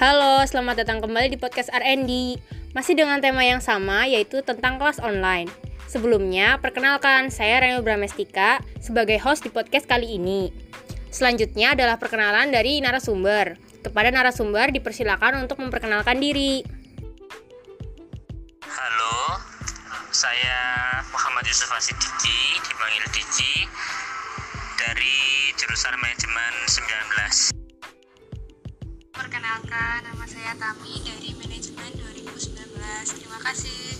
Halo, selamat datang kembali di podcast R&D. Masih dengan tema yang sama, yaitu tentang kelas online. Sebelumnya, perkenalkan, saya Renu Bramestika sebagai host di podcast kali ini. Selanjutnya adalah perkenalan dari narasumber. Kepada narasumber dipersilakan untuk memperkenalkan diri. Halo, saya Muhammad Yusuf Asidiki, dipanggil Diki, dari jurusan manajeman 19. Perkenalkan, nama saya Tami dari Manajemen 2019. Terima kasih.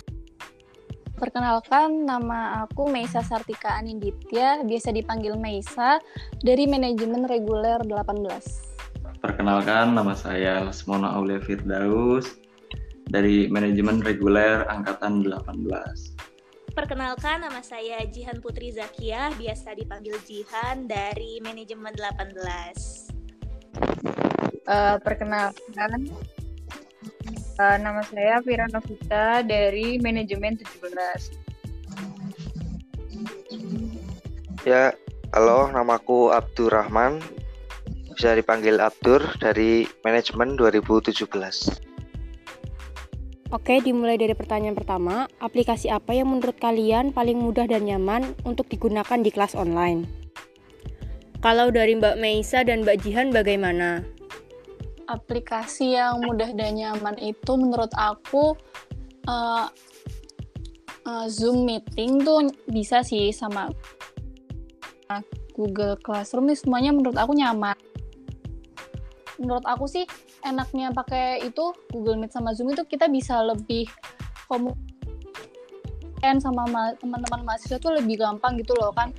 Perkenalkan, nama aku Meisa Sartika Aninditya, biasa dipanggil Meisa, dari Manajemen Reguler 18. Perkenalkan, nama saya Lesmona Aulia Firdaus, dari Manajemen Reguler Angkatan 18. Perkenalkan, nama saya Jihan Putri Zakia, biasa dipanggil Jihan dari Manajemen 18. Uh, perkenalkan, uh, nama saya Vira Novita dari Manajemen 17. Ya, halo, namaku Abdurrahman. Bisa dipanggil Abdur dari Manajemen 2017. Oke, dimulai dari pertanyaan pertama. Aplikasi apa yang menurut kalian paling mudah dan nyaman untuk digunakan di kelas online? Kalau dari Mbak Meisa dan Mbak Jihan bagaimana? Aplikasi yang mudah dan nyaman itu menurut aku uh, uh, Zoom meeting tuh bisa sih sama Google Classroom ini semuanya menurut aku nyaman. Menurut aku sih enaknya pakai itu Google Meet sama Zoom itu kita bisa lebih komunikasi sama teman-teman mahasiswa tuh lebih gampang gitu loh kan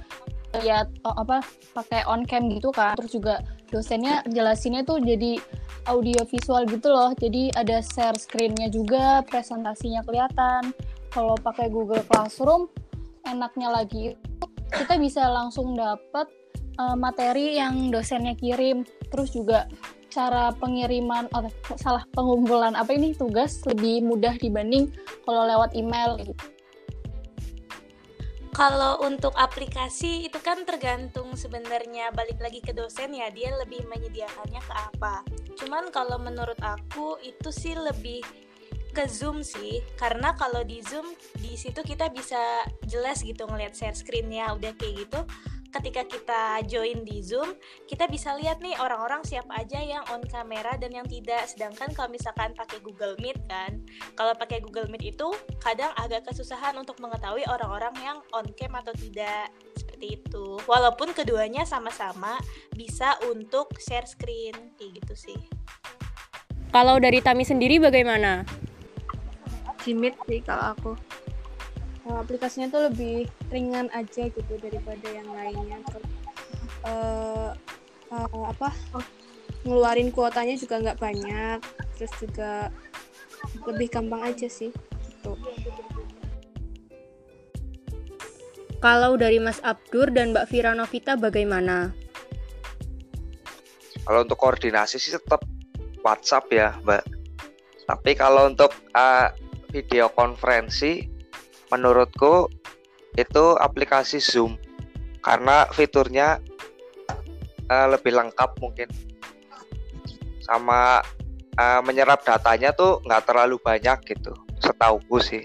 lihat oh, apa pakai on cam gitu kan terus juga dosennya jelasinnya tuh jadi audio visual gitu loh. Jadi ada share screennya juga presentasinya kelihatan. Kalau pakai Google Classroom enaknya lagi kita bisa langsung dapat uh, materi yang dosennya kirim. Terus juga cara pengiriman oh, salah pengumpulan apa ini tugas lebih mudah dibanding kalau lewat email gitu kalau untuk aplikasi itu kan tergantung sebenarnya balik lagi ke dosen ya dia lebih menyediakannya ke apa. Cuman kalau menurut aku itu sih lebih ke Zoom sih karena kalau di Zoom di situ kita bisa jelas gitu ngelihat share screennya udah kayak gitu ketika kita join di Zoom, kita bisa lihat nih orang-orang siapa aja yang on kamera dan yang tidak. Sedangkan kalau misalkan pakai Google Meet kan, kalau pakai Google Meet itu kadang agak kesusahan untuk mengetahui orang-orang yang on cam atau tidak. Seperti itu. Walaupun keduanya sama-sama bisa untuk share screen kayak gitu sih. Kalau dari Tami sendiri bagaimana? Jimit sih kalau aku uh, aplikasinya tuh lebih ringan aja gitu daripada yang lainnya terus uh, uh, apa ngeluarin kuotanya juga nggak banyak terus juga lebih gampang aja sih gitu kalau dari Mas Abdur dan Mbak Vira Novita bagaimana? Kalau untuk koordinasi sih tetap WhatsApp ya, Mbak. Tapi kalau untuk uh, video konferensi menurutku itu aplikasi Zoom. Karena fiturnya uh, lebih lengkap mungkin. Sama uh, menyerap datanya tuh nggak terlalu banyak gitu setauku sih.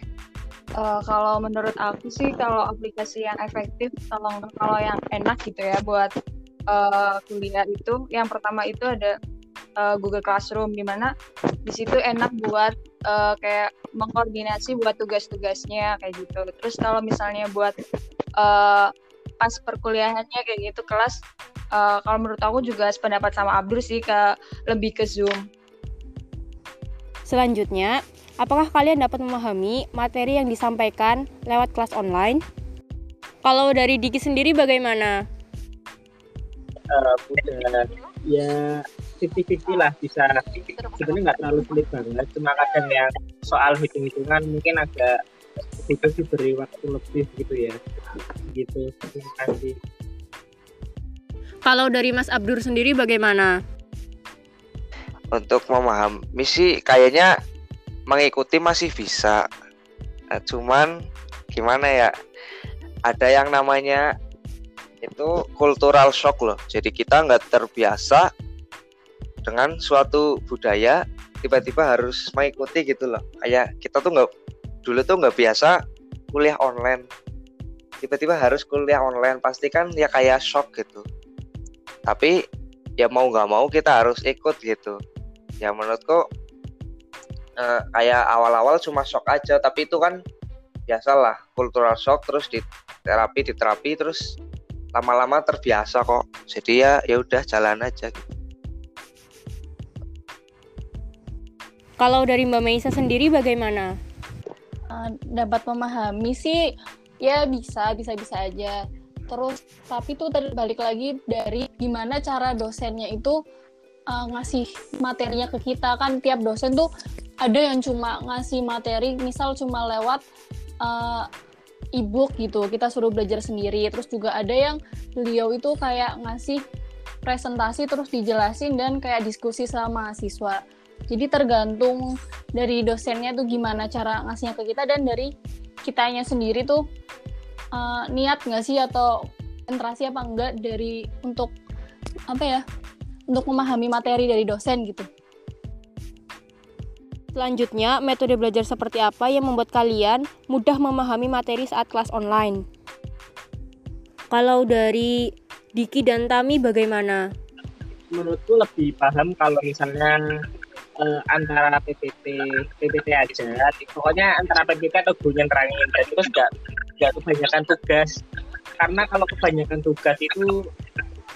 Uh, kalau menurut aku sih kalau aplikasi yang efektif kalau kalau yang enak gitu ya buat uh, kuliah itu yang pertama itu ada uh, Google Classroom di mana di situ enak buat uh, kayak mengkoordinasi buat tugas-tugasnya kayak gitu. Terus kalau misalnya buat uh, pas perkuliahannya kayak gitu kelas uh, kalau menurut aku juga sependapat sama Abdur sih ke lebih ke Zoom. Selanjutnya, apakah kalian dapat memahami materi yang disampaikan lewat kelas online? Kalau dari Diki sendiri bagaimana? Uh, ya 50-50 lah bisa. Sebenarnya nggak terlalu sulit banget. Cuma kadang yang soal hitung-hitungan mungkin agak itu sih beri waktu lebih gitu ya. Gitu terima kasih. Kalau dari Mas Abdur sendiri bagaimana? Untuk memahami sih kayaknya mengikuti masih bisa. Nah, cuman gimana ya? Ada yang namanya itu cultural shock loh. Jadi kita nggak terbiasa dengan suatu budaya tiba-tiba harus mengikuti gitu loh. Kayak kita tuh nggak dulu tuh nggak biasa kuliah online. Tiba-tiba harus kuliah online pasti kan ya kayak shock gitu. Tapi ya mau nggak mau kita harus ikut gitu. Ya menurutku eh, kayak awal-awal cuma shock aja tapi itu kan biasalah cultural shock terus di terapi di terapi terus lama-lama terbiasa kok. Jadi ya ya udah jalan aja gitu. Kalau dari Mbak Meisa sendiri bagaimana? Uh, dapat memahami sih ya bisa bisa bisa aja. Terus tapi tuh terbalik lagi dari gimana cara dosennya itu uh, ngasih materinya ke kita. Kan tiap dosen tuh ada yang cuma ngasih materi misal cuma lewat uh, e-book gitu. Kita suruh belajar sendiri. Terus juga ada yang beliau itu kayak ngasih presentasi terus dijelasin dan kayak diskusi sama mahasiswa jadi tergantung dari dosennya tuh gimana cara ngasihnya ke kita dan dari kitanya sendiri tuh uh, niat nggak sih atau konsentrasi apa enggak dari untuk apa ya untuk memahami materi dari dosen gitu. Selanjutnya, metode belajar seperti apa yang membuat kalian mudah memahami materi saat kelas online? Kalau dari Diki dan Tami bagaimana? Menurutku lebih paham kalau misalnya uh, antara PPT PPT aja. Pokoknya antara PPT atau gurunya terangin. Dan terus nggak nggak kebanyakan tugas. Karena kalau kebanyakan tugas itu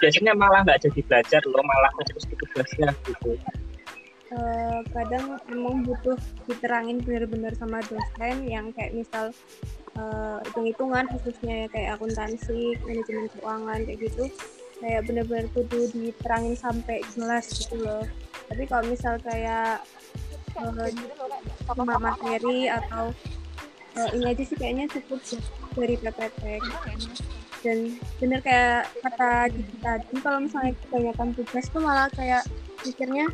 biasanya malah nggak jadi belajar loh. Malah terus tugasnya gitu. Uh, kadang emang butuh diterangin benar-benar sama dosen yang kayak misal uh, hitung-hitungan khususnya kayak akuntansi manajemen keuangan kayak gitu. Kayak benar-benar kudu diterangin sampai jelas gitu loh tapi kalau misal kayak uh, cuma materi atau uh, ini aja sih kayaknya cukup dari PPT dan bener kayak kata Diki tadi kalau misalnya kebanyakan tugas tuh malah kayak pikirnya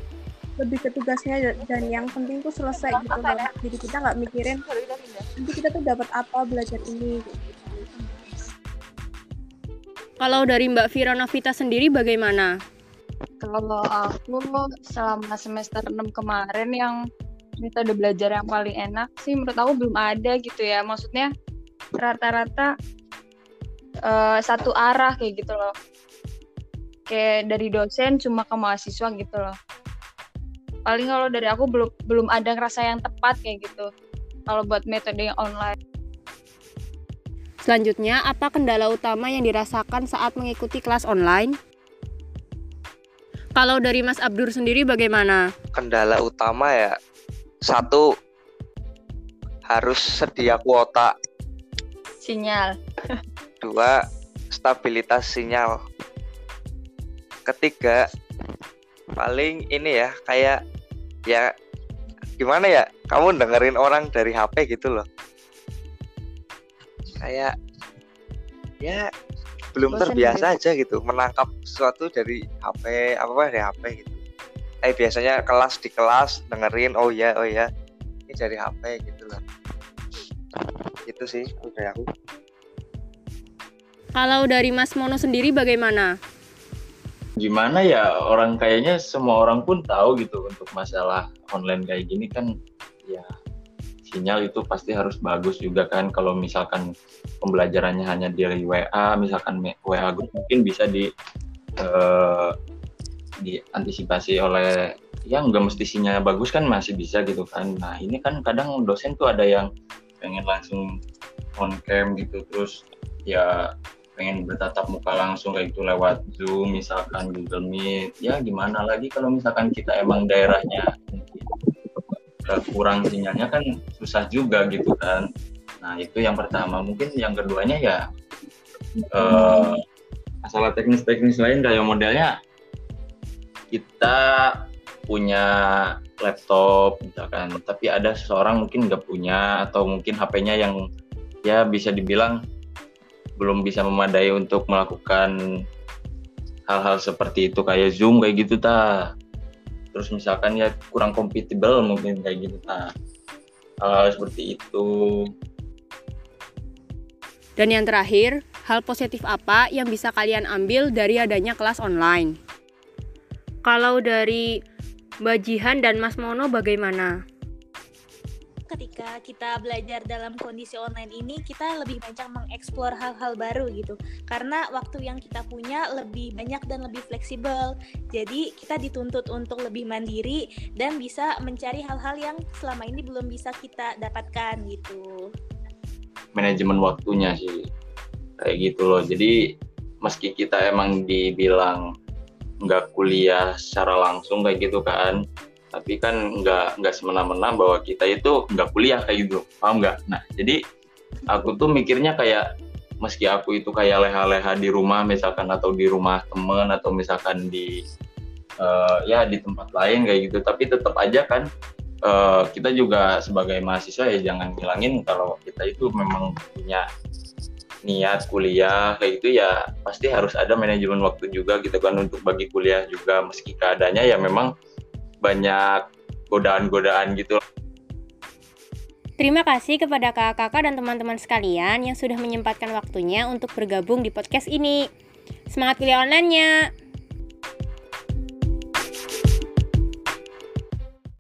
lebih ke tugasnya dan yang penting tuh selesai gitu loh jadi kita nggak mikirin nanti kita tuh dapat apa belajar ini gitu. Kalau dari Mbak Vira Novita sendiri bagaimana? Kalau aku selama semester 6 kemarin yang metode belajar yang paling enak sih menurut aku belum ada gitu ya. Maksudnya rata-rata uh, satu arah kayak gitu loh. Kayak dari dosen cuma ke mahasiswa gitu loh. Paling kalau dari aku belum belum ada ngerasa yang tepat kayak gitu. Kalau buat metode yang online. Selanjutnya, apa kendala utama yang dirasakan saat mengikuti kelas online? Kalau dari Mas Abdur sendiri bagaimana? Kendala utama ya satu harus sedia kuota. Sinyal. Dua stabilitas sinyal. Ketiga paling ini ya kayak ya gimana ya kamu dengerin orang dari HP gitu loh kayak ya belum Bosen terbiasa gitu. aja gitu menangkap sesuatu dari HP apa apa dari HP gitu. Eh biasanya kelas di kelas dengerin oh ya oh ya ini dari HP gitu loh itu sih dari aku. Kalau dari Mas Mono sendiri bagaimana? Gimana ya orang kayaknya semua orang pun tahu gitu untuk masalah online kayak gini kan ya sinyal itu pasti harus bagus juga kan. Kalau misalkan pembelajarannya hanya dari WA misalkan WA group mungkin bisa di uh, diantisipasi oleh yang nggak mesti sinyalnya bagus kan masih bisa gitu kan. Nah ini kan kadang dosen tuh ada yang pengen langsung on cam gitu terus ya pengen bertatap muka langsung kayak itu lewat Zoom misalkan Google Meet. Ya gimana lagi kalau misalkan kita emang daerahnya kurang sinyalnya kan susah juga gitu kan. Nah itu yang pertama. Mungkin yang keduanya ya uh, masalah teknis-teknis lain. Kayak modelnya kita punya laptop misalkan. Tapi ada seseorang mungkin nggak punya atau mungkin HP-nya yang ya bisa dibilang belum bisa memadai untuk melakukan hal-hal seperti itu. Kayak Zoom kayak gitu ta terus misalkan ya kurang compatible mungkin kayak gitu. Nah hal, seperti itu. Dan yang terakhir hal positif apa yang bisa kalian ambil dari adanya kelas online? Kalau dari Mbak Jihan dan Mas Mono bagaimana? Ketika kita belajar dalam kondisi online ini kita lebih banyak mengeksplor hal-hal baru gitu. Karena waktu yang kita punya lebih banyak dan lebih fleksibel. Jadi kita dituntut untuk lebih mandiri dan bisa mencari hal-hal yang selama ini belum bisa kita dapatkan gitu. Manajemen waktunya sih. Kayak gitu loh. Jadi meski kita emang dibilang nggak kuliah secara langsung kayak gitu kan tapi kan nggak nggak semena-mena bahwa kita itu nggak kuliah kayak gitu. Paham nggak? Nah jadi aku tuh mikirnya kayak meski aku itu kayak leha-leha di rumah misalkan atau di rumah temen atau misalkan di uh, ya di tempat lain kayak gitu. Tapi tetap aja kan uh, kita juga sebagai mahasiswa ya jangan ngilangin kalau kita itu memang punya niat kuliah kayak gitu ya pasti harus ada manajemen waktu juga gitu kan untuk bagi kuliah juga. Meski keadaannya ya memang banyak godaan-godaan gitu. Terima kasih kepada kakak-kakak dan teman-teman sekalian yang sudah menyempatkan waktunya untuk bergabung di podcast ini. Semangat kuliah online-nya!